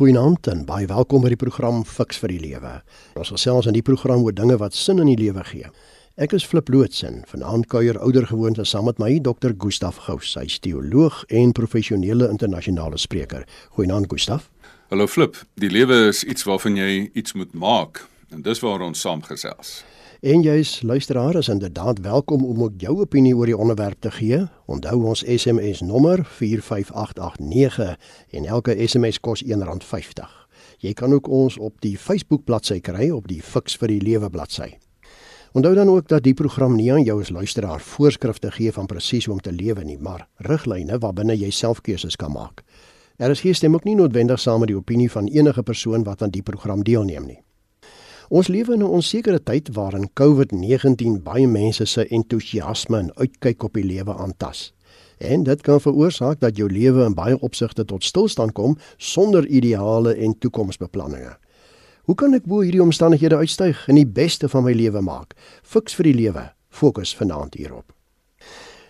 Goeienaand en baie welkom by die program Fix vir die Lewe. Ons gesels in die program oor dinge wat sin in die lewe gee. Ek is Flip Lootsen, vanaand kuier oudergewoonte saam met my Dr. Gustaf Gous, hy is teoloog en professionele internasionale spreker. Goeienaand Gustaf. Hallo Flip, die lewe is iets waarvan jy iets moet maak en dis waar ons saam gesels. En jy's luisteraar is inderdaad welkom om ook jou opinie oor die onderwerp te gee. Onthou ons SMS nommer 45889 en elke SMS kos R1.50. Jy kan ook ons op die Facebook bladsy kry op die Fix vir die Lewe bladsy. Onthou dan ook dat die program nie aan jou as luisteraar voorskrifte gee van presies hoe om te lewe nie, maar riglyne waarbinne jy self keuses kan maak. Er is hier stem ook nie noodwendig saam met die opinie van enige persoon wat aan die program deelneem nie. Ons lewe in 'n onsekere tyd waarin COVID-19 baie mense se entoesiasme en uitkyk op die lewe aantas. En dit kan veroorsaak dat jou lewe in baie opsigte tot stilstand kom sonder ideale en toekomsbeplanninge. Hoe kan ek bo hierdie omstandighede uitstyg en die beste van my lewe maak? Fiks vir die lewe. Fokus vanaand hierop.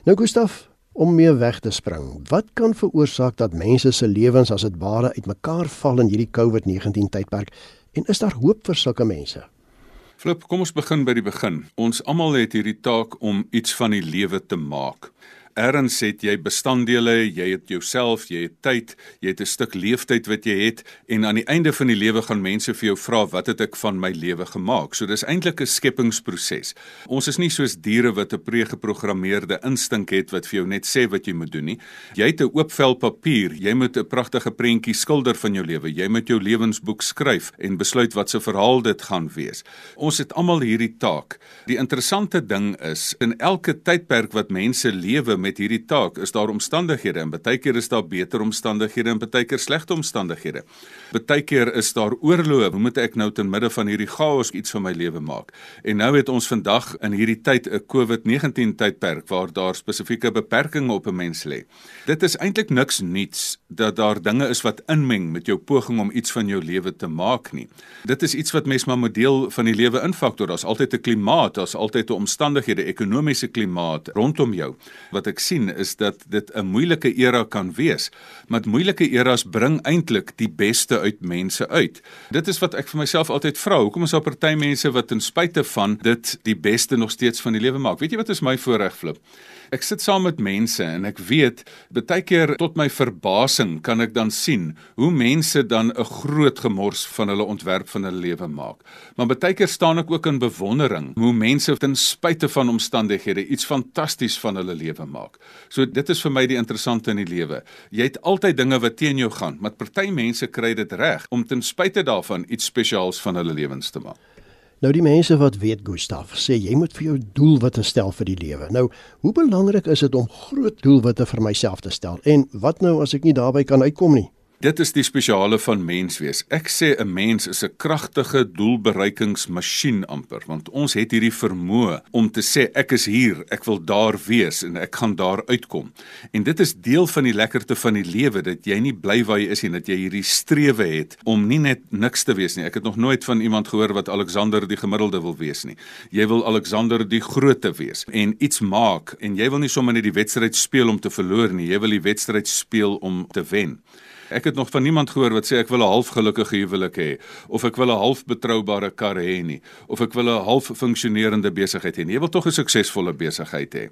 Nou Gustaf, om meer weg te spring. Wat kan veroorsaak dat mense se lewens as dit ware uitmekaar val in hierdie COVID-19 tydperk? En is daar hoop vir sulke mense? Flip, kom ons begin by die begin. Ons almal het hierdie taak om iets van die lewe te maak. Erns het jy bestanddele, jy het jouself, jy het tyd, jy het 'n stuk leeftyd wat jy het en aan die einde van die lewe gaan mense vir jou vra wat het ek van my lewe gemaak. So dis eintlik 'n skepingsproses. Ons is nie soos diere wat 'n pre-geprogrammeerde instink het wat vir jou net sê wat jy moet doen nie. Jy het 'n oop vel papier, jy moet 'n pragtige prentjie skilder van jou lewe. Jy moet jou lewensboek skryf en besluit wat se verhaal dit gaan wees. Ons het almal hierdie taak. Die interessante ding is in elke tydperk wat mense lewe met hierdie taak is daar omstandighede en baie keer is daar beter omstandighede en baie keer slegte omstandighede. Baie keer is daar oorloë. Hoe moet ek nou ten midde van hierdie chaos iets van my lewe maak? En nou het ons vandag in hierdie tyd 'n COVID-19 tydperk waar daar spesifieke beperkings op 'n mens lê. Dit is eintlik niks nuuts dat daar dinge is wat inmeng met jou poging om iets van jou lewe te maak nie. Dit is iets wat mens maar moet deel van die lewe infaktor. Daar's altyd 'n klimaat, daar's altyd 'n omstandighede, ekonomiese klimaat rondom jou wat ek sien is dat dit 'n moeilike era kan wees, maar moeilike eras bring eintlik die beste uit mense uit. Dit is wat ek vir myself altyd vra, hoekom is daar party mense wat ten spyte van dit die beste nog steeds van die lewe maak? Weet jy wat is my voorreg flip? Ek sit saam met mense en ek weet baie keer tot my verbasing kan ek dan sien hoe mense dan 'n groot gemors van hulle ontwerp van hulle lewe maak. Maar baie keer staan ek ook in bewondering hoe mense ten spyte van omstandighede iets fantasties van hulle lewe maak. So dit is vir my die interessante in die lewe. Jy het altyd dinge wat teen jou gaan, maar party mense kry dit reg om ten spyte daarvan iets spesiaals van hulle lewens te maak. Nou die mense wat weet Gustaf sê jy moet vir jou doelwitte stel vir die lewe. Nou, hoe belangrik is dit om groot doelwitte vir myself te stel? En wat nou as ek nie daarby kan uitkom nie? Dit is die spesiale van menswees. Ek sê 'n mens is 'n kragtige doelbereikingsmasjien amper, want ons het hierdie vermoë om te sê ek is hier, ek wil daar wees en ek gaan daar uitkom. En dit is deel van die lekkerte van die lewe dat jy nie bly waar jy is nie, dat jy hierdie strewe het om nie net niks te wees nie. Ek het nog nooit van iemand gehoor wat Alexander die gemiddelde wil wees nie. Jy wil Alexander die grootte wees en iets maak en jy wil nie sommer net die wedstryd speel om te verloor nie, jy wil die wedstryd speel om te wen. Ek het nog van niemand gehoor wat sê ek wil 'n half gelukkige huwelik hê of ek wil 'n half betroubare kar hê nie of ek wil 'n half funksionerende besigheid hê nie. Jy wil tog 'n suksesvolle besigheid hê.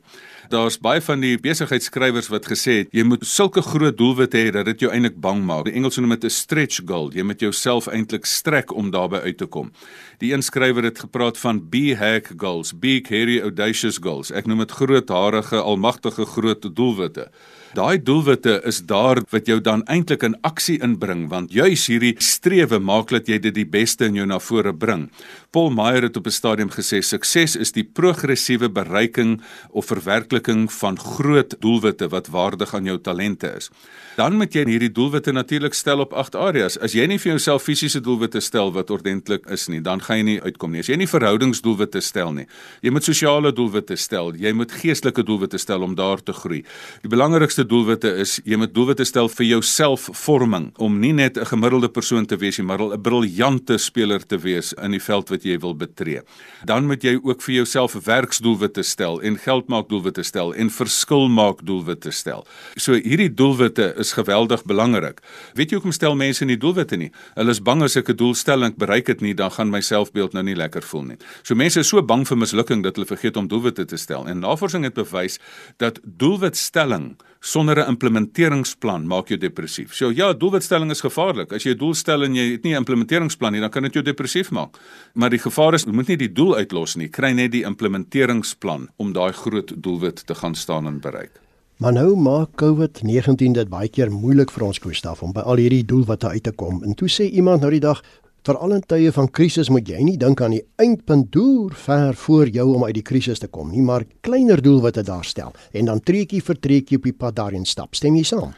Daar's baie van die besigheidskrywers wat gesê het jy moet sulke groot doelwitte hê dat dit jou eintlik bang maak. Die Engels noem dit 'n stretch goal. Jy moet jouself eintlik strek om daarby uit te kom. Die een skrywer het gepraat van B-hack goals, big hairy audacious goals. Ek noem dit grootharige, almagtige groot doelwitte. Daai doelwitte is daar wat jou dan eintlik in aksie inbring want juis hierdie strewe maak dat jy dit die beste in jou na vore bring. Paul Meyer het op 'n stadium gesê sukses is die progressiewe bereiking of verwerkliking van groot doelwitte wat waardig aan jou talente is. Dan moet jy hierdie doelwitte natuurlik stel op 8 areas. As jy nie vir jouself fisiese doelwitte stel wat ordentlik is nie, dan gaan jy nie uitkom nie. As jy nie verhoudingsdoelwitte stel nie, jy moet sosiale doelwitte stel, jy moet geestelike doelwitte stel om daar te groei. Die belangrikste belangrikste doelwitte is jy moet doelwitte stel vir jou selfvorming om nie net 'n gemiddelde persoon te wees nie, maar 'n briljante speler te wees in die veld wat jy wil betree. Dan moet jy ook vir jouself werksdoelwitte stel en geldmaakdoelwitte stel en verskil maak doelwitte stel. So hierdie doelwitte is geweldig belangrik. Weet jy hoekom stel mense nie doelwitte nie? Hulle is bang as ek 'n doel stel en ek bereik dit nie, dan gaan my selfbeeld nou nie lekker voel nie. So mense is so bang vir mislukking dat hulle vergeet om doelwitte te stel. En navorsing het bewys dat doelwitstelling sonder 'n implementeringsplan maak jou depressief. So ja, doelwitstelling is gevaarlik. As jy 'n doel stel en jy het nie 'n implementeringsplan nie, dan kan dit jou depressief maak. Maar die gevaar is, jy moet nie die doel uitlos nie, kry net die implementeringsplan om daai groot doelwit te gaan staan en bereik. Maar nou maak COVID-19 dit baie keer moeilik vir ons Gustaf om by al hierdie doelwitte uit te kom. En toe sê iemand nou die dag, Veral in tye van krisis moet jy nie dink aan die eindpunt deur ver voor jou om uit die krisis te kom nie, maar kleiner doelwitte daar stel en dan treetjie vir treetjie op die pad daarin stap. Stem jy saam?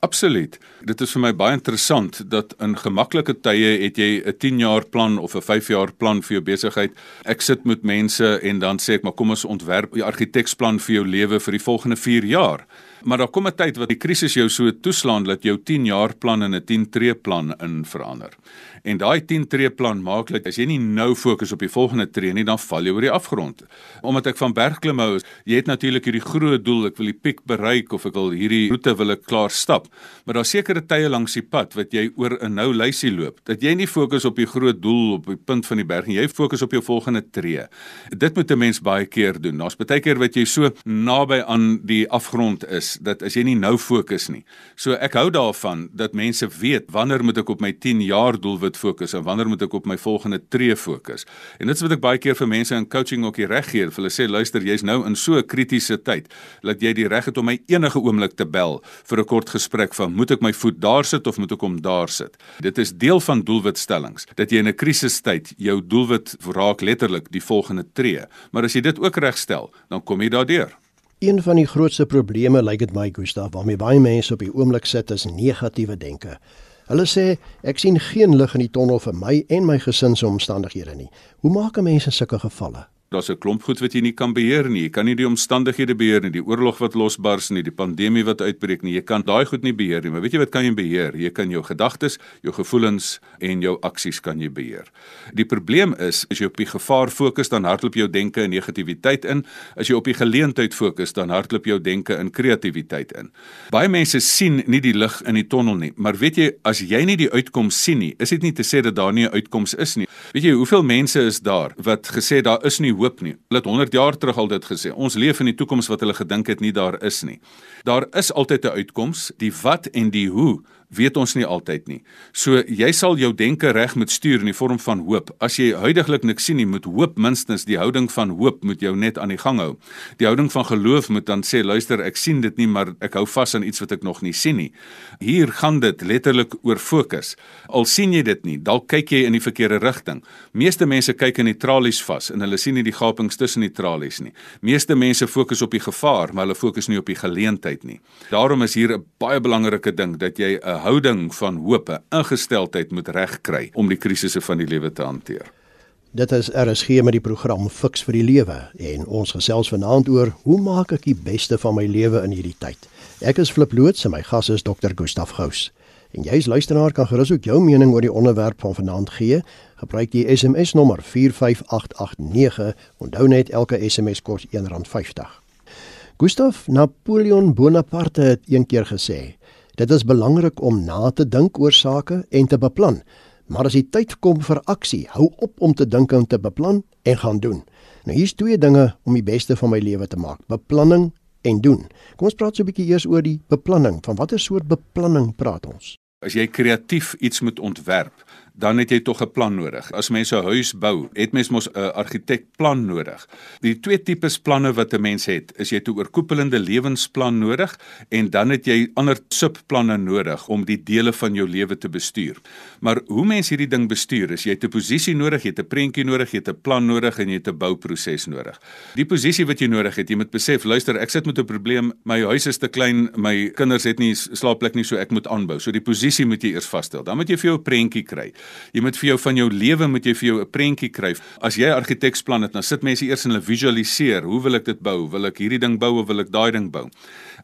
Absoluut. Dit is vir my baie interessant dat in gemaklike tye het jy 'n 10 jaar plan of 'n 5 jaar plan vir jou besigheid. Ek sit met mense en dan sê ek maar kom ons ontwerp 'n argitekspan vir jou lewe vir die volgende 4 jaar. Maar daar kom 'n tyd wat die krisis jou so toeslaan dat jou 10 jaar plan in 'n 10 tree plan in verander. En daai 10 tree plan maak dat as jy nie nou fokus op die volgende tree nie, dan val jy oor die afgrond. Omdat ek van bergklim hou, jy het natuurlik hierdie groot doel, ek wil die piek bereik of ek wil hierdie roete wil ek klaar stap. Maar daar sekerre tye langs die pad wat jy oor 'n nou lysie loop. Dat jy nie fokus op die groot doel op die punt van die berg nie, jy fokus op jou volgende tree. Dit moet 'n mens baie keer doen. Daar's baie keer wat jy so naby aan die afgrond is dat as jy nie nou fokus nie. So ek hou daarvan dat mense weet wanneer moet ek op my 10 jaar doelwit fokus en wanneer moet ek op my volgende tree fokus. En dit is wat ek baie keer vir mense in coaching ook hier reg gee. Hulle sê luister, jy's nou in so 'n kritiese tyd dat jy die reg het om my enige oomblik te bel vir 'n kort gesprek van moet ek my voet daar sit of moet ek hom daar sit. Dit is deel van doelwitstellings dat jy in 'n krisistyd jou doelwit raak letterlik die volgende tree. Maar as jy dit ook regstel, dan kom jy daardeur. Een van die grootste probleme lyk dit my Gustaf waarmee baie mense op die oomblik sit is negatiewe denke. Hulle sê ek sien geen lig in die tonnel vir my en my gesin se omstandighede nie. Hoe maak 'n mens in sulke gevalle? Daar's 'n klomp goed wat jy nie kan beheer nie. Jy kan nie die omstandighede beheer nie, die oorlog wat losbars nie, die pandemie wat uitbreek nie. Jy kan daai goed nie beheer nie. Maar weet jy wat kan jy beheer? Jy kan jou gedagtes, jou gevoelens en jou aksies kan jy beheer. Die probleem is as jy op die gevaar fokus, dan hardloop jou denke in negativiteit in. As jy op die geleentheid fokus, dan hardloop jou denke in kreatiwiteit in. Baie mense sien nie die lig in die tonnel nie, maar weet jy as jy nie die uitkoms sien nie, is dit nie te sê dat daar nie 'n uitkoms is nie. Weet jy hoeveel mense is daar wat gesê daar is nie hoop nie. Hulle het 100 jaar terug al dit gesê. Ons leef in die toekoms wat hulle gedink het nie daar is nie. Daar is altyd 'n uitkoms. Die wat en die hoe weet ons nie altyd nie. So jy sal jou denke reg moet stuur in die vorm van hoop. As jy huidigelik niks sien nie, moet hoop minstens die houding van hoop moet jou net aan die gang hou. Die houding van geloof moet dan sê luister, ek sien dit nie, maar ek hou vas aan iets wat ek nog nie sien nie. Hier gaan dit letterlik oor fokus. Al sien jy dit nie, dalk kyk jy in die verkeerde rigting. Meeste mense kyk in die tralies vas en hulle sien nie die gapings tussen die tralies nie. Meeste mense fokus op die gevaar, maar hulle fokus nie op die geleentheid nie. Daarom is hier 'n baie belangrike ding dat jy 'n houding van hoop, 'n ingesteldheid moet regkry om die krisisse van die lewe te hanteer. Dit is RSG met die program Fix vir die Lewe en ons gesels vanaand oor hoe maak ek die beste van my lewe in hierdie tyd. Ek is Flip Loots en my gas is Dr. Gustaf Gous. En jy as luisteraar kan gerus ook jou mening oor die onderwerp van vanaand gee. Gebruik die SMS nommer 45889. Onthou net elke SMS kos R1.50. Gustaf Napoleon Bonaparte het eendag gesê: Dit is belangrik om na te dink oor sake en te beplan. Maar as die tyd kom vir aksie, hou op om te dink en te beplan en gaan doen. Nou hier's twee dinge om die beste van my lewe te maak: beplanning en doen. Kom ons praat so 'n bietjie eers oor die beplanning. Van watter soort beplanning praat ons? As jy kreatief iets moet ontwerp, dan het jy tog 'n plan nodig. As mens 'n huis bou, het mens mos 'n argitekplan nodig. Die twee tipes planne wat 'n mens het, is jy 'n oorkoepelende lewensplan nodig en dan het jy ander subplanne nodig om die dele van jou lewe te bestuur. Maar hoe mens hierdie ding bestuur, is jy 'n posisie nodig, jy 'n prentjie nodig, jy 'n plan nodig en jy 'n bouproses nodig. Die posisie wat jy nodig het, jy moet besef, luister, ek sit met 'n probleem, my huis is te klein, my kinders het nie slaapplek nie, so ek moet aanbou. So die posisie moet jy eers vasstel. Dan moet jy vir jou 'n prentjie kry. Jy moet vir jou van jou lewe moet jy vir jou 'n prentjie kry. As jy 'n argiteksplan het, dan sit mense eers en hulle visualiseer, hoe wil ek dit bou? Wil ek hierdie ding bou of wil ek daai ding bou?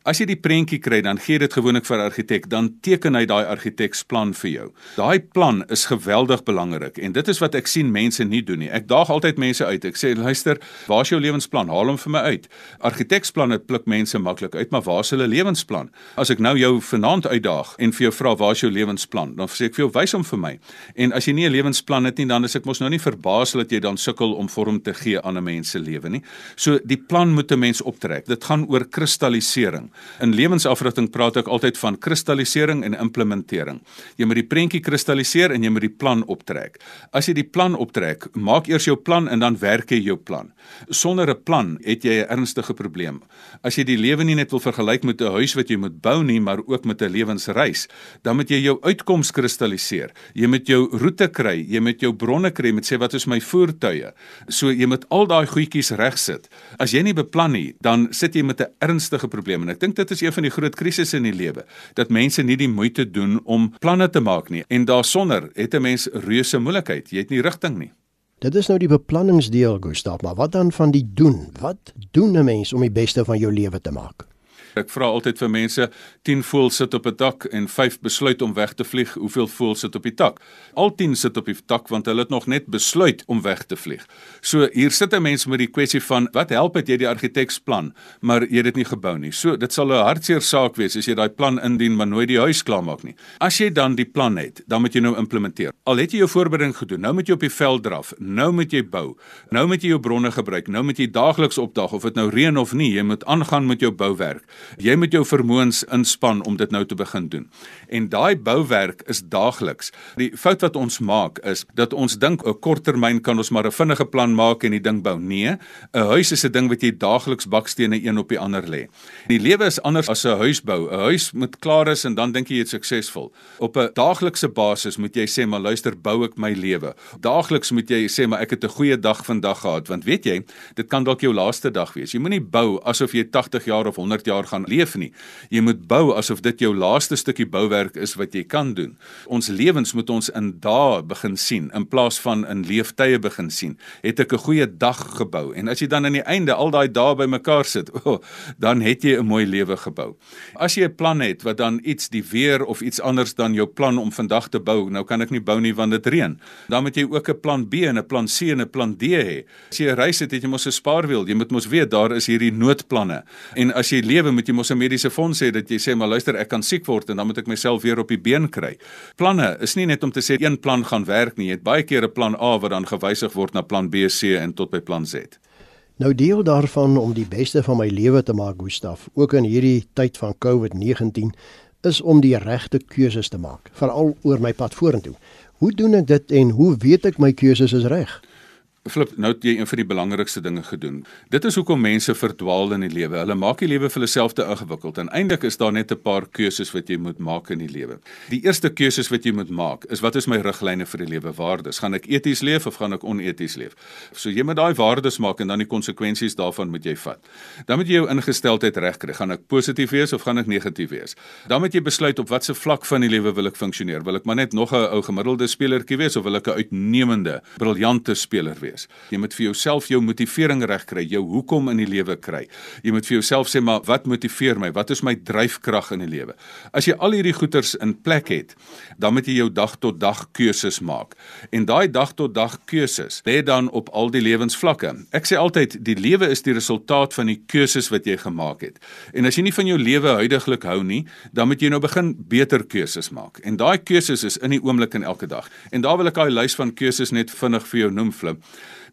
As jy die prentjie kry, dan gee dit gewoonlik vir 'n argitek, dan teken hy daai argiteksplan vir jou. Daai plan is geweldig belangrik en dit is wat ek sien mense nie doen nie. Ek daag altyd mense uit. Ek sê, "Luister, waar's jou lewensplan? Haal hom vir my uit." Argitekspanne pluk mense maklik uit, maar waar's hulle lewensplan? As ek nou jou vanaand uitdaag en vir jou vra, "Waar's jou lewensplan?" dan sê ek vir jou, "Wys hom vir my." En as jy nie 'n lewensplan het nie, dan is ek mos nou nie verbaas dat jy dan sukkel om vorm te gee aan 'n mens se lewe nie. So die plan moet 'n mens optrek. Dit gaan oor kristallisering. In lewensafrigting praat ek altyd van kristallisering en implementering. Jy moet die prentjie kristalliseer en jy moet die plan optrek. As jy die plan optrek, maak eers jou plan en dan werk jy jou plan. Sonder 'n plan het jy 'n ernstige probleem. As jy die lewe nie net wil vergelyk met 'n huis wat jy moet bou nie, maar ook met 'n lewensreis, dan moet jy jou uitkoms kristalliseer. Jy moet jou roete kry, jy moet jou bronne kry, met sê wat is my voertuie. So jy moet al daai goedjies regsit. As jy nie beplan nie, dan sit jy met 'n ernstige probleem. En ek dink dit is een van die groot krisisse in die lewe dat mense nie die moeite doen om planne te maak nie. En daarsonder het 'n mens reuse moeilikheid. Jy het nie rigting nie. Dit is nou die beplanningsdeel Gustav maar wat dan van die doen? Wat doen 'n mens om die beste van jou lewe te maak Ek vra altyd vir mense, 10 voëls sit op 'n dak en 5 besluit om weg te vlieg. Hoeveel voëls sit op die dak? Al 10 sit op die dak want hulle het nog net besluit om weg te vlieg. So hier sit 'n mens met die kwessie van wat help dit jy die argiteksplan, maar jy het dit nie gebou nie. So dit sal 'n hartseer saak wees as jy daai plan indien maar nooit die huis klaarmaak nie. As jy dan die plan het, dan moet jy nou implementeer. Al het jy jou voorbereiding gedoen, nou moet jy op die veld draf, nou moet jy bou. Nou moet jy jou bronne gebruik, nou moet jy daagliks opdag of dit nou reën of nie, jy moet aangaan met jou bouwerk. Jy moet jou vermoëns inspann om dit nou te begin doen. En daai bouwerk is daagliks. Die fout wat ons maak is dat ons dink 'n korttermyn kan ons maar 'n vinnige plan maak en die ding bou. Nee, 'n huis is 'n ding wat jy daagliks bakstene een op die ander lê. Die lewe is anders as 'n huis bou. 'n Huis moet klaar is en dan dink jy jy's suksesvol. Op 'n daaglikse basis moet jy sê maar luister, bou ek my lewe. Daagliks moet jy sê maar ek het 'n goeie dag vandag gehad want weet jy, dit kan dalk jou laaste dag wees. Jy moenie bou asof jy 80 jaar of 100 jaar gaan leef nie. Jy moet bou asof dit jou laaste stukkie bouwerk is wat jy kan doen. Ons lewens moet ons in dae begin sien in plaas van in leeftye begin sien. Het ek 'n goeie dag gebou en as jy dan aan die einde al daai dae bymekaar sit, oh, dan het jy 'n mooi lewe gebou. As jy 'n plan het wat dan iets die weer of iets anders dan jou plan om vandag te bou, nou kan ek nie bou nie want dit reën. Dan moet jy ook 'n plan B en 'n plan C en 'n plan D hê. As jy 'n reis het, het jy mos 'n spaarwiel. Jy moet mos weet daar is hierdie noodplanne. En as jy lewe, moet jy mos 'n mediese fonds hê dat jy sê maar luister, ek kan siek word en dan moet ek myself weer op die been kry. Planne is nie net om te sê een plan gaan werk nie. Jy het baie keer 'n plan A wat dan gewysig word na plan B, C en tot by plan Z. Nou deel daarvan om die beste van my lewe te maak, Gustaf, ook in hierdie tyd van COVID-19 is om die regte keuses te maak, veral oor my pad vorentoe. Hoe doen ek dit en hoe weet ek my keuses is reg? Flip, nou het jy een van die belangrikste dinge gedoen. Dit is hoekom mense verdwaal in die lewe. Hulle maak die lewe vir hulle self te ingewikkeld en eintlik is daar net 'n paar keuses wat jy moet maak in die lewe. Die eerste keuses wat jy moet maak is wat is my riglyne vir die lewe? Waardes. Gaan ek eties leef of gaan ek oneties leef? So jy moet daai waardes maak en dan die konsekwensies daarvan moet jy vat. Dan moet jy jou ingesteldheid regkry. Gaan ek positief wees of gaan ek negatief wees? Dan moet jy besluit op watter vlak van die lewe wil ek funksioneer? Wil ek maar net nog 'n ou gemiddelde spelertjie wees of wil ek 'n uitnemende, briljante speler wees? Wees. Jy moet vir jouself jou motivering regkry, jou hoekom in die lewe kry. Jy moet vir jouself sê maar wat motiveer my? Wat is my dryfkrag in die lewe? As jy al hierdie goeters in plek het, dan moet jy jou dag tot dag keuses maak. En daai dag tot dag keuses lê dan op al die lewensvlakke. Ek sê altyd die lewe is die resultaat van die keuses wat jy gemaak het. En as jy nie van jou lewe huidigelik hou nie, dan moet jy nou begin beter keuses maak. En daai keuses is in die oomblik en elke dag. En daar wil ek daai lys van keuses net vinnig vir jou noem, Flip.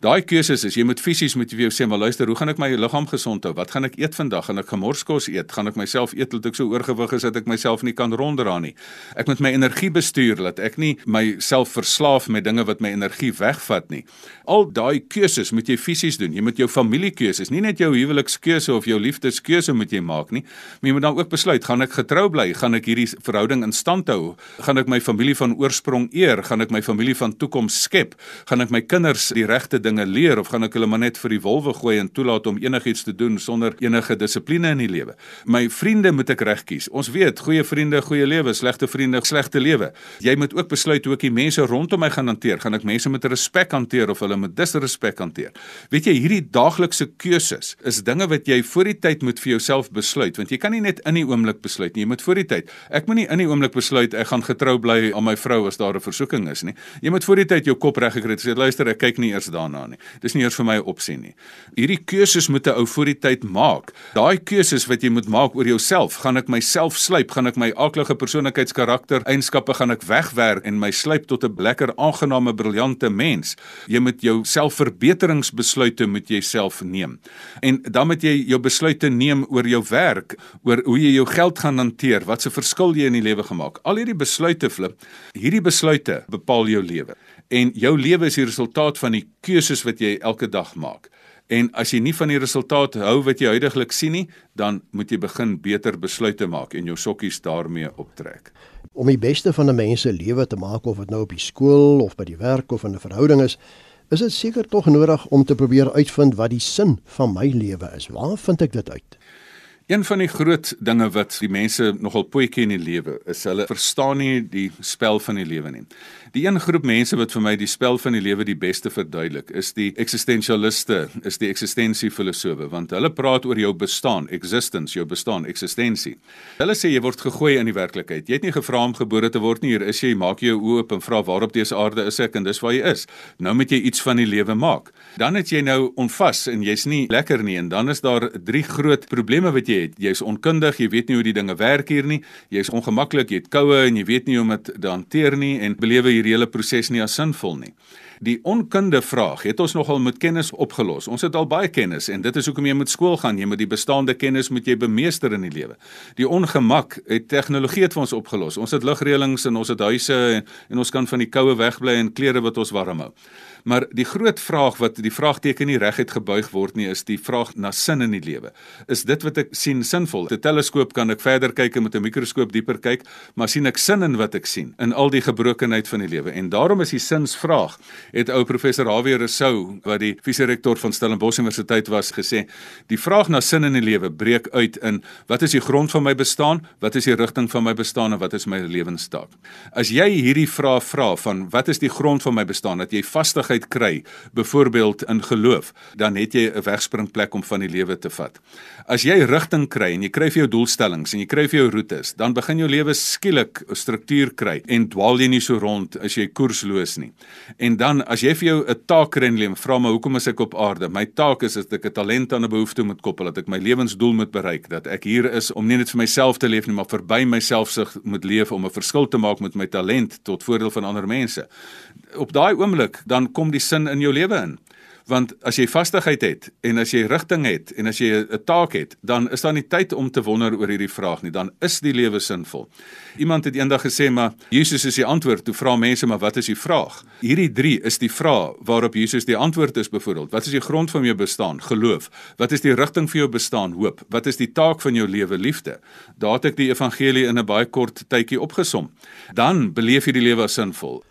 Daai keuses is jy moet fisies moet jy vir jou sê maar luister, hoe gaan ek my liggaam gesond hou? Wat gaan ek eet vandag? Gaan ek gemorskos eet? Gaan ek myself eet tot ek so oorgewig is dat ek myself nie kan ronddra nie? Ek moet my energie bestuur dat ek nie myself verslaaf met dinge wat my energie wegvat nie. Al daai keuses moet jy fisies doen. Jy moet jou familiekeuses, nie net jou huwelikskeuse of jou liefdeskeuse moet jy maak nie, maar jy moet dan ook besluit, gaan ek getrou bly? Gaan ek hierdie verhouding in stand hou? Gaan ek my familie van oorsprong eer? Gaan ek my familie van toekoms skep? Gaan ek my kinders die regte dinge leer of gaan ek hulle maar net vir die wolwe gooi en toelaat om enigiets te doen sonder enige dissipline in die lewe? My vriende moet ek reg kies. Ons weet, goeie vriende, goeie lewe, slegte vriende, slegte lewe. Jy moet ook besluit hoe ek die mense rondom my gaan hanteer. Gaan ek mense met respek hanteer of hulle met disrespek hanteer? Weet jy, hierdie daaglikse keuses is dinge wat jy voor die tyd moet vir jouself besluit, want jy kan nie net in die oomblik besluit nie. Jy moet voor die tyd. Ek moenie in die oomblik besluit ek gaan getrou bly aan my vrou as daar 'n versoeking is nie. Jy moet voor die tyd jou kop reg gekry het. Sê luister, ek kyk nie eers daarna nie. Dis nie eers vir my 'n opsie nie. Hierdie keuses moet 'n ou voor die tyd maak. Daai keuses wat jy moet maak oor jouself, gaan ek myself slyp, gaan ek my aaklige persoonlikheidskarakter eienskappe gaan ek wegwerk en my slyp tot 'n lekker aangename briljante mens. Jy moet jou selfverbeteringsbesluite moet jy self neem. En dan moet jy jou besluite neem oor jou werk, oor hoe jy jou geld gaan hanteer, wat se verskil jy in die lewe gemaak. Al hierdie besluite flip, hierdie besluite bepaal jou lewe. En jou lewe is die resultaat van die keuses wat jy elke dag maak. En as jy nie van die resultaat hou wat jy huidigelik sien nie, dan moet jy begin beter besluite maak en jou sokkies daarmee optrek. Om die beste van 'n mens se lewe te maak of dit nou op die skool of by die werk of in 'n verhouding is, is dit seker tog nodig om te probeer uitvind wat die sin van my lewe is. Waar vind ek dit uit? Een van die groot dinge wat die mense nogal poetjie in die lewe is hulle verstaan nie die spel van die lewe nie. Die een groep mense wat vir my die spel van die lewe die beste verduidelik, is die eksistensialiste, is die eksistensiefilosowe, want hulle praat oor jou bestaan, existence, jou bestaan, eksistensie. Hulle sê jy word gegooi in die werklikheid. Jy het nie gevra om gebore te word nie, hier is jy, maak jou oë oop en vra waarop dese aarde is ek en dis waar jy is. Nou moet jy iets van die lewe maak. Dan het jy nou onvas en jy's nie lekker nie en dan is daar drie groot probleme wat jy jy het. Jy's onkundig, jy weet nie hoe die dinge werk hier nie. Jy's ongemaklik, jy het koue en jy weet nie hoe om dit te hanteer nie en belewe hierdie hele proses nie as sinvol nie. Die onkunde vraag het ons nogal met kennis opgelos. Ons het al baie kennis en dit is hoekom jy moet skool gaan. Jy moet die bestaande kennis moet jy bemeester in die lewe. Die ongemak het tegnologie het vir ons opgelos. Ons het ligreëlings en ons het huise en, en ons kan van die koue wegbly en klere wat ons warm hou. Maar die groot vraag wat die vraagteken nie reguit gebuig word nie is die vraag na sin in die lewe. Is dit wat ek sien sinvol? Met 'n teleskoop kan ek verder kyk en met 'n mikroskoop dieper kyk, maar sien ek sin in wat ek sien in al die gebrokenheid van die lewe? En daarom is die sinsvraag. Het ou professor Javier Rousseau wat die visierektor van Stellenbosch Universiteit was gesê, die vraag na sin in die lewe breek uit in wat is die grond van my bestaan? Wat is die rigting van my bestaan en wat is my lewenstaak? As jy hierdie vraag vra van wat is die grond van my bestaan? Dat jy vastig besigheid kry, byvoorbeeld in geloof, dan het jy 'n wegspringplek om van die lewe te vat. As jy rigting kry en jy kry vir jou doelstellings en jy kry vir jou roetes, dan begin jou lewe skielik 'n struktuur kry en dwaal jy nie so rond as jy koersloos nie. En dan as jy vir jou 'n taak kry in lewe, vra my hoekom is ek op aarde? My taak is dat ek 'n talent aan 'n behoefte moet koppel, dat ek my lewensdoel moet bereik, dat ek hier is om nie net vir myself te leef nie, maar verby myself sig moet leef om 'n verskil te maak met my talent tot voordeel van ander mense. Op daai oomblik dan kom die sin in jou lewe in. Want as jy vastigheid het en as jy rigting het en as jy 'n taak het, dan is daar nie tyd om te wonder oor hierdie vraag nie. Dan is die lewe sinvol. Iemand het eendag gesê maar Jesus is die antwoord. Toe vra mense maar wat is die vraag? Hierdie 3 is die vraag waarop Jesus die antwoord is byvoorbeeld. Wat is die grond van jou bestaan? Geloof. Wat is die rigting vir jou bestaan? Hoop. Wat is die taak van jou lewe? Liefde. Daar het ek die evangelie in 'n baie kort tydjie opgesom. Dan beleef jy die lewe as sinvol.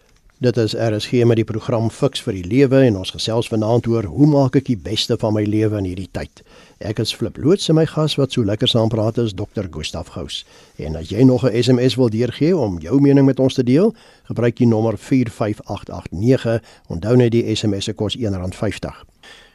Dit is RSG met die program Fix vir die Lewe en ons gesels vanaand oor hoe maak ek die beste van my lewe in hierdie tyd. Ek is Flip Loots en my gas wat so lekker saam praat is Dr. Gustaf Gous. En as jy nog 'n SMS wil deurgee om jou mening met ons te deel, gebruik die nommer 45889. Onthou net die SMS se kos R1.50.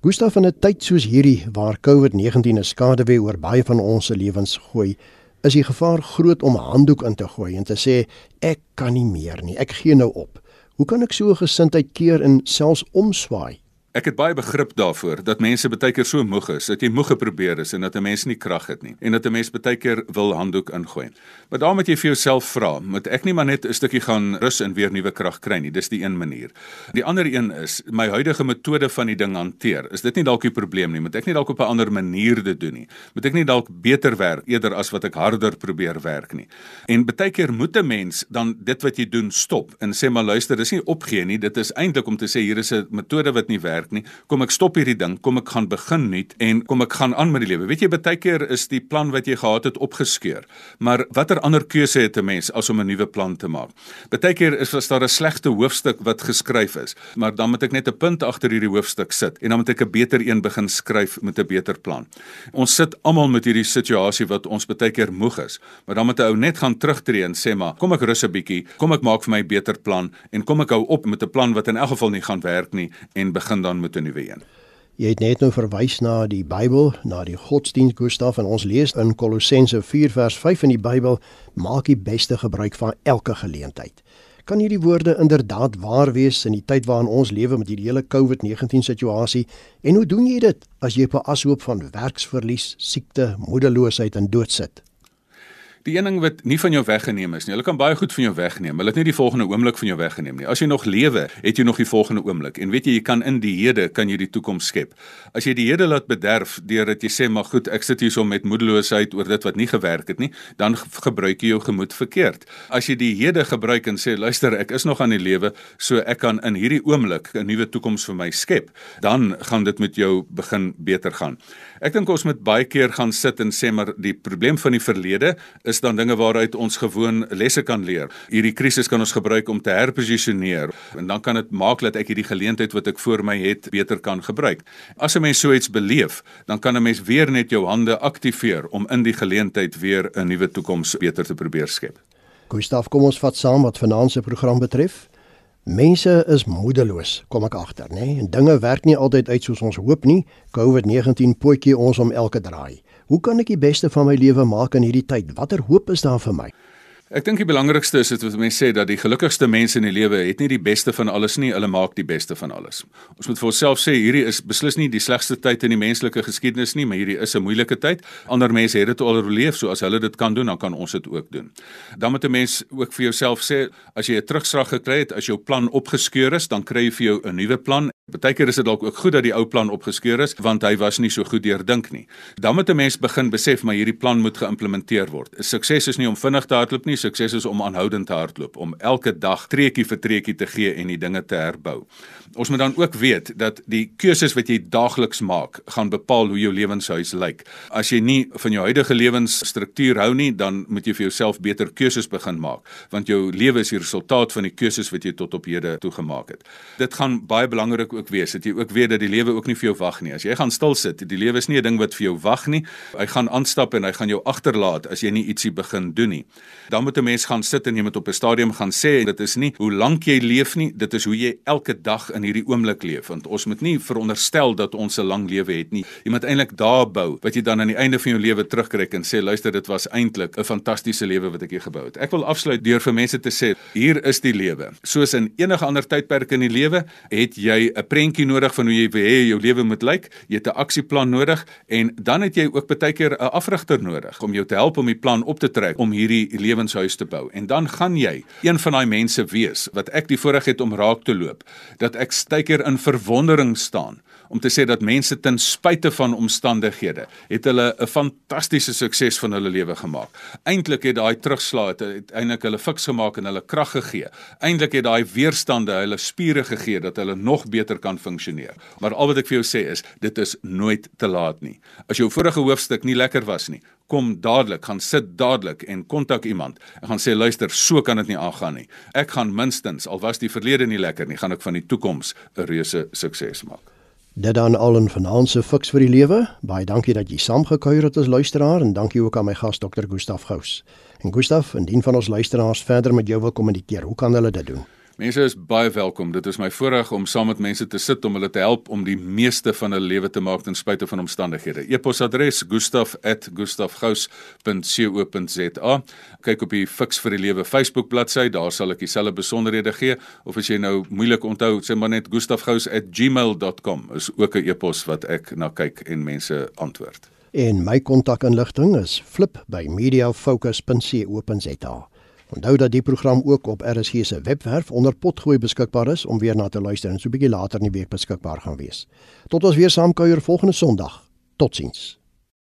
Gustaf in 'n tyd soos hierdie waar COVID-19 'n skaduwee oor baie van ons se lewens gooi, is die gevaar groot om 'n handdoek in te gooi en te sê ek kan nie meer nie, ek gee nou op. Hoe kan ek so 'n gesindheid keer en selfs omswaai? Ek het baie begrip daarvoor dat mense baie keer so moeg is, dat jy moeg geprobeer is en dat 'n mens nie krag het nie en dat 'n mens baie keer wil handdoek ingooi. Maar daarom moet jy vir jouself vra, moet ek nie maar net 'n stukkie gaan rus en weer nuwe krag kry nie. Dis die een manier. Die ander een is my huidige metode van die ding hanteer. Is dit nie dalk die probleem nie? Moet ek nie dalk op 'n ander manier dit doen nie? Moet ek nie dalk beter werk eerder as wat ek harder probeer werk nie? En baie keer moet 'n mens dan dit wat jy doen stop en sê maar luister, dis nie opgee nie. Dit is eintlik om te sê hier is 'n metode wat nie werk werk nie. Kom ek stop hierdie ding, kom ek gaan begin nuut en kom ek gaan aan met die lewe. Weet jy, baie keer is die plan wat jy gehad het opgeskeur. Maar watter ander keuse het 'n mens as om 'n nuwe plan te maak? Baie keer is daar 'n slegte hoofstuk wat geskryf is, maar dan moet ek net 'n punt agter hierdie hoofstuk sit en dan moet ek 'n beter een begin skryf met 'n beter plan. Ons sit almal met hierdie situasie wat ons baie keer moeg is, maar dan moet 'n ou net gaan terugtreë en sê maar, kom ek rus 'n bietjie, kom ek maak vir my 'n beter plan en kom ek hou op met 'n plan wat in elk geval nie gaan werk nie en begin dan met 'n nuwe een. Jy het net nou verwys na die Bybel, na die godsdienst Gustaf en ons lees in Kolossense 4 vers 5 in die Bybel, maak die beste gebruik van elke geleentheid. Kan hierdie woorde inderdaad waar wees in die tyd waarin ons lewe met hierdie hele COVID-19 situasie? En hoe doen jy dit as jy op 'n ashoop van werksverlies, siekte, moedeloosheid en dood sit? Die een ding wat nie van jou weggeneem is nie. Hulle kan baie goed van jou wegneem. Hulle het nie die volgende oomblik van jou weggeneem nie. As jy nog lewe, het jy nog die volgende oomblik. En weet jy, jy kan in die hede kan jy die toekoms skep. As jy die hede laat bederf deurdat jy sê maar goed, ek sit hier so met moedeloosheid oor dit wat nie gewerk het nie, dan gebruik jy jou gemoed verkeerd. As jy die hede gebruik en sê luister, ek is nog aan die lewe, so ek kan in hierdie oomblik 'n nuwe toekoms vir my skep, dan gaan dit met jou begin beter gaan. Ek dink ons moet baie keer gaan sit en sê maar die probleem van die verlede is is dan dinge waaruit ons gewoon lesse kan leer. Hierdie krisis kan ons gebruik om te herposisioneer en dan kan dit maak dat ek hierdie geleentheid wat ek voor my het beter kan gebruik. As 'n mens so iets beleef, dan kan 'n mens weer net jou hande aktiveer om in die geleentheid weer 'n nuwe toekoms beter te probeer skep. Gustaf, kom ons vat saam wat vanaand se program betref. Mense is moedeloos, kom ek agter, nê? Nee? En dinge werk nie altyd uit soos ons hoop nie. COVID-19 potjie ons om elke draai. Hoe kan ek die beste van my lewe maak in hierdie tyd? Watter hoop is daar vir my? Ek dink die belangrikste is dit wat mense sê dat die gelukkigste mense in die lewe het nie die beste van alles nie, hulle maak die beste van alles. Ons moet vir onsself sê hierdie is beslis nie die slegste tyd in die menslike geskiedenis nie, maar hierdie is 'n moeilike tyd. Ander mense het dit al oorleef, so as hulle dit kan doen, dan kan ons dit ook doen. Dan moet 'n mens ook vir jouself sê, as jy 'n terugslag gekry het, as jou plan opgeskeur is, dan kry jy vir jou 'n nuwe plan. Partykeer is dit dalk ook goed dat die ou plan opgeskeur is, want hy was nie so goed deurdink nie. Dan moet 'n mens begin besef maar hierdie plan moet geïmplementeer word. Sukses is nie om vinnig te hardloop nie, sukses is om aanhoudend te hardloop, om elke dag treetjie vir treetjie te gee en die dinge te herbou. Ons moet dan ook weet dat die keuses wat jy daagliks maak, gaan bepaal hoe jou lewenshuis lyk. As jy nie van jou huidige lewensstruktuur hou nie, dan moet jy vir jouself beter keuses begin maak, want jou lewe is die resultaat van die keuses wat jy tot op hede toegemaak het. Dit gaan baie belangrik ook wees dat jy ook weet dat die lewe ook nie vir jou wag nie. As jy gaan stil sit, die lewe is nie 'n ding wat vir jou wag nie. Hy gaan aanstap en hy gaan jou agterlaat as jy nie ietsie begin doen nie. Dan moet 'n mens gaan sit en jy moet op 'n stadium gaan sê dit is nie hoe lank jy leef nie, dit is hoe jy elke dag in hierdie oomblik leef want ons moet nie veronderstel dat ons 'n lang lewe het nie. Jy moet eintlik daar bou wat jy dan aan die einde van jou lewe terugkyk en sê luister dit was eintlik 'n fantastiese lewe wat ek hier gebou het. Ek wil afsluit deur vir mense te sê hier is die lewe. Soos in enige ander tydperk in die lewe het jy 'n prentjie nodig van hoe jy wil hê jou lewe moet lyk. Jy het 'n aksieplan nodig en dan het jy ook baie keer 'n afrigter nodig om jou te help om die plan op te trek om hierdie lewenshuis te bou. En dan gaan jy een van daai mense wees wat ek die voorreg het om raak te loop dat ek styker in verwondering staan om te sê dat mense ten spyte van omstandighede het hulle 'n fantastiese sukses van hulle lewe gemaak. Eintlik het daai terugslag uiteindelik hulle fiks gemaak en hulle krag gegee. Eintlik het daai weerstande hulle spiere gegee dat hulle nog beter kan funksioneer. Maar al wat ek vir jou sê is, dit is nooit te laat nie. As jou vorige hoofstuk nie lekker was nie, kom dadelik, gaan sit dadelik en kontak iemand. Ek gaan sê luister, so kan dit nie aangaan nie. Ek gaan minstens al was die verlede nie lekker nie, gaan ek van die toekoms 'n reuse sukses maak. Dit dan al 'n finansiële fiks vir die lewe. Baie dankie dat jy saamgekuier het as luisteraar en dankie ook aan my gas Dr. Gustaf Gous. En Gustaf, indien van ons luisteraars verder met jou wil kommunikeer, hoe kan hulle dit doen? Mense is baie welkom. Dit is my voorreg om saam met mense te sit om hulle te help om die meeste van hulle lewe te maak ten spyte van omstandighede. E-posadres: gustaf@gustafgous.co.za. Kyk op die Fix vir die Lewe Facebook bladsy, daar sal ek dieselfde besonderhede gee of as jy nou moeilik onthou, sê maar net gustafgous@gmail.com is ook 'n e-pos wat ek na kyk en mense antwoord. En my kontakinligting is flip@mediafocus.co.za. Onthou dat die program ook op RSG se webwerf onder potgooi beskikbaar is om weer na te luister en so 'n bietjie later in die week beskikbaar gaan wees. Tot ons weer saamkuier volgende Sondag. Totsiens.